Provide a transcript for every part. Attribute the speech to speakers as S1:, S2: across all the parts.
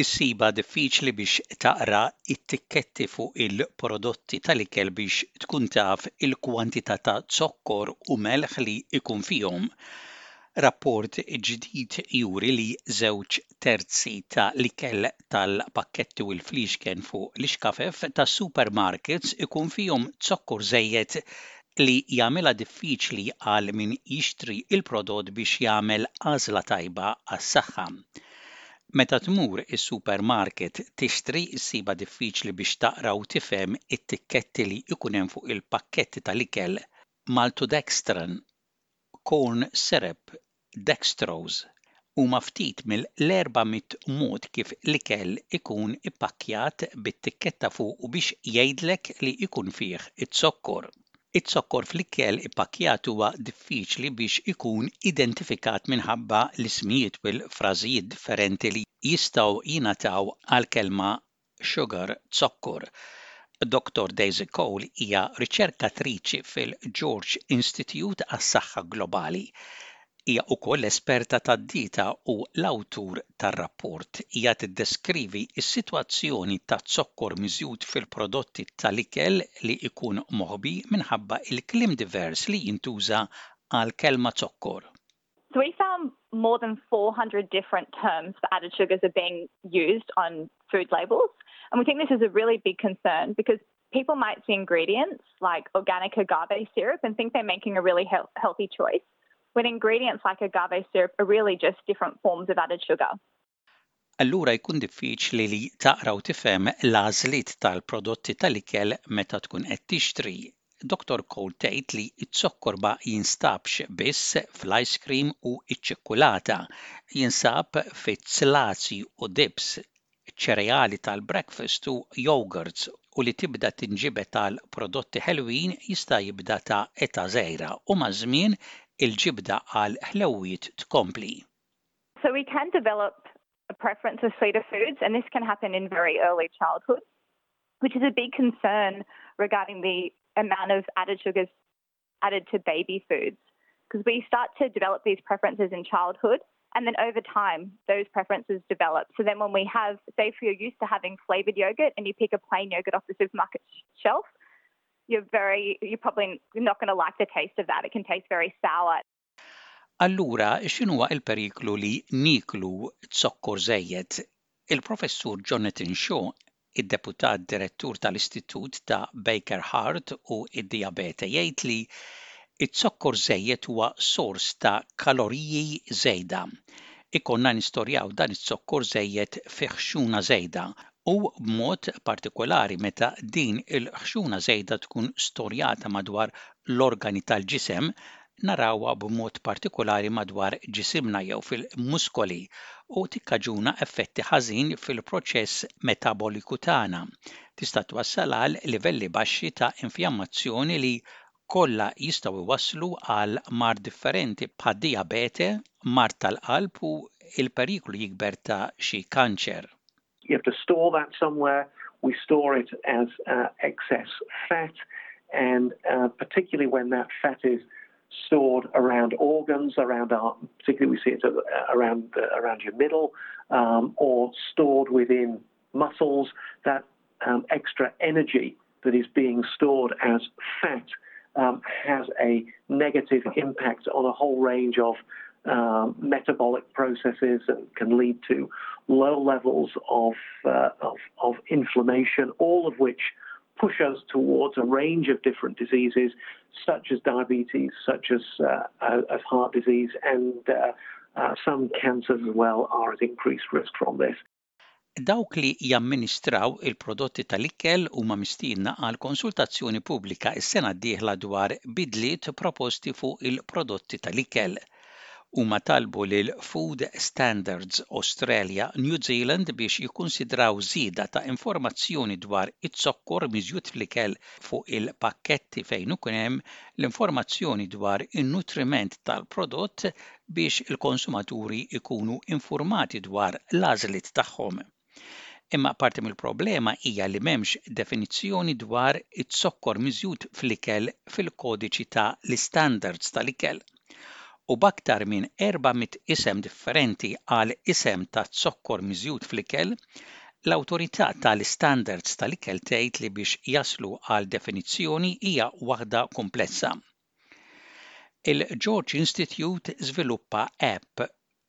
S1: Issibha diffiċli biex taqra t-tikketti fuq il-prodotti tal-ikel biex tkun taf il-kwantità ta' zokkor u melħ li jkun fihom. Rapport ġdid juri li żewġ terzi ta' l-ikel tal-pakketti u l-fliexken fuq l-ixkafef tas-supermarkets ikun fihom zokkor żejjed li jagħmilha diffiċli għal min jixtri l-prodott biex jagħmel għażla tajba għas-saħħa. Meta tmur is-supermarket tixtri ssibha diffiċli biex taqra u tifhem it-tikketti li jkun hemm fuq il-pakketti ta' l-ikel, maltodextrin, corn syrup, Dextrose huma ftit mill-400 mod kif l-ikel ikun ippakkjat bit-tikketta fuqu biex jgħidlek li jkun fih iz-zokkor. Iz-zokkor fl-ikel ippakkjat huwa diffiċli biex ikun identifikat minħabba l-ismijiet u l-frażijiet differenti li jistgħu jingħataw għall-kelma Sugar, Zokkor. Dottor Daisy Cole hija riċerkatriċi fil-George Institute għas-Saħħa Globali. Hija wkoll esperta tad-dieta u l-awtur tar-rapport. Hija tiddeskrivi s-sitwazzjoni taz-zokkor miżjud fil-prodotti tal-ikel li jkun moħbi minħabba l-kliem divers li jintuża għall-kelma zokkor.
S2: So we found more than 400 different terms for added sugars are being used on food labels. And we think this is a really big concern because people might see ingredients like organic agave syrup and think they're making a really he healthy choice when ingredients like agave syrup are really just different forms of added sugar.
S1: allura jkun diffiċli li taqra u tifhem l-għażliet tal-prodotti tal-ikel meta tkun qed tixtri. Dottor Cole tgħid li z-zokkor ma jinstabx biss fl-ice cream u ċ-ċikkulata. Jinsab fi zlazji u dips, ċereali tal-breakfast u yogurts u li tibda tinġibed għal prodotti ħelwin jista' jibda ta' età żgħira u maż-żmien il-ġibda għal ħlewwiet tkompli.
S2: So we can develop a preference for sweeter foods, and this can happen in very early childhood, which is a big concern regarding the amount of added sugars added to baby foods. Because we start to develop these preferences in childhood, and then over time, those preferences develop. So then, when we have, say, if you're used to having flavored yogurt and you pick a plain yogurt off the supermarket shelf, you're very, you're probably not going to like the taste of that. It can taste very sour.
S1: Allura x'inhuwa l-periklu li nieklu zokkor żejjed? Il-Professur Jonathan Shaw, id-Deputat Direttur tal-Istitut ta' Baker Heart u d-Dijabete jgħid li z-zokkor żejjed huwa sors ta' kaloriji żejda. Ikollna nistorjaw dan iz-zokkor żejjed fi ħxuna żejda u b'mod partikolari meta din il-ħxuna żejda tkun storjata madwar l-organi tal-ġisem narawha b'mod partikulari madwar ġisimna jew fil-muskoli u tikkaġuna effetti ħażin fil-proċess metaboliku tagħna. Tista' twassal għal livelli baxxi ta' infjammazzjoni li kollha jistgħu jwasslu għal mard differenti bħad-dijabete, mard tal-qalb u l-periklu jikber ta' xi kanċer.
S3: You have to store that somewhere. We store it as uh, excess fat, and uh, particularly when that fat is stored around organs, around our, particularly we see it uh, around around your middle, um, or stored within muscles. That um, extra energy that is being stored as fat um, has a negative impact on a whole range of um, metabolic processes and can lead to low levels of, uh, of, of inflammation, all of which push us towards a range of different diseases, such as diabetes, such as, uh, as heart disease, and uh, uh, some cancers as well are at increased risk from this.
S1: Dawk li jamministraw il-prodotti tal-ikel huma mistiedna għal konsultazzjoni pubblika s-sena d-dieħla dwar bidliet proposti fuq il-prodotti tal-ikel. Huma talbu lil Food Standards Australia, New Zealand biex jikkunsidraw żieda ta' informazzjoni dwar iz-zokkor miżjud fl-ikel fuq il-pakketti fejn ikun hemm l-informazzjoni dwar in-nutriment tal-prodott biex il-konsumaturi jkunu infurmati dwar l-għażliet tagħhom. Imma parti mill-problema hija li m'hemmx definizzjoni dwar iz-zokkor miżjud fl-ikel fil-kodiċi ta' l-istandards ta' l-ikel, u b'aktar minn 400 isem differenti għal isem ta' zokkor miżjud fl-ikel, l-Awtorità ta' l-Istandards ta' l-Ikel tgħid li biex jaslu għal definizzjoni hija waħda kumplessa. Il-George Institute żviluppa app,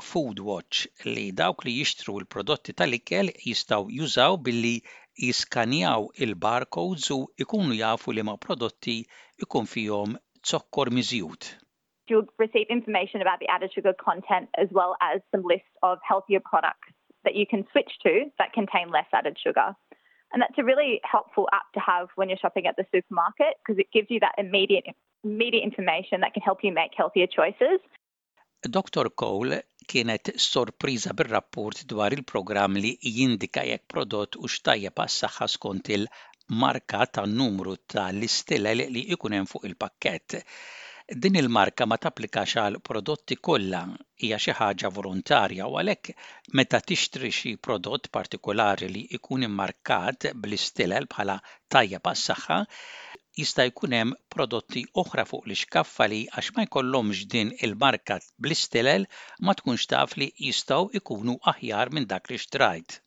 S1: Food Watch, li dawk li jixtru l-prodotti tal-ikel jistgħu jużaw billi jiskanjaw il-barcodes u jkunu jafu liema prodotti jkun fihom zokkor miżjud.
S2: You'll receive information about the added sugar content as well as some list of healthier products that you can switch to that contain less added sugar. And that's a really helpful app to have when you're shopping at the supermarket because it gives you that immediate immediate information that can help you make healthier choices.
S1: Dr. Cole kienet sorpriża bir-rapport dwar il-programm li jindika jekk prodott hux tajjeb għas-saħħa skont il-marka tan-numru tal-istilel li jkun hemm fuq il-pakkett. Din il-marka ma tapplikax għal prodotti kollha, hija xi ħaġa volontarja u għalhekk Meta tixtri xi prodott partikulari li jkun immarkat bl-istilel bħala tajjeb għas-saħħa, jista' jkun hemm prodotti oħra fuq l-ixkaffa li għax ma jkollhomx din il-marka bl-istilel ma tkunx taf li jistgħu jkunu aħjar minn dak li xtrajt.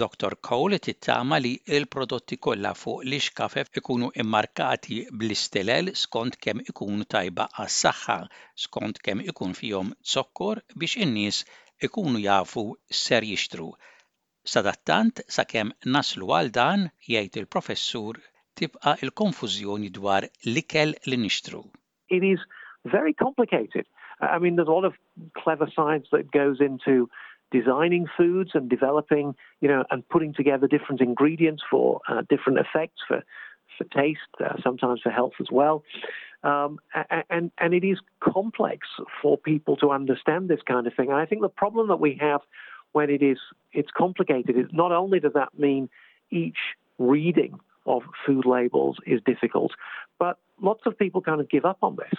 S1: Dottor Cole tittama li l-prodotti kollha fuq l-ixkafef ikunu immarkati bl-istilel skont kemm ikun tajba għas-saħħa, skont kemm ikun fihom zokkor biex in-nies ikunu jafu x'ser jixtru. Sadattant, sakemm naslu għal dan, jgħid il-Professur, tibqa' l-konfużjoni dwar l-ikel li nixtru.
S3: It is very complicated. I mean there's a lot of clever science that goes into designing foods and developing you know and putting together different ingredients for different effects for for taste, sometimes for health as well. Um, and, and it is complex for people to understand this kind of thing. And I think the problem that we have when it is it's complicated is not only does that mean each reading of food labels is difficult, but lots of people kind of give up on this.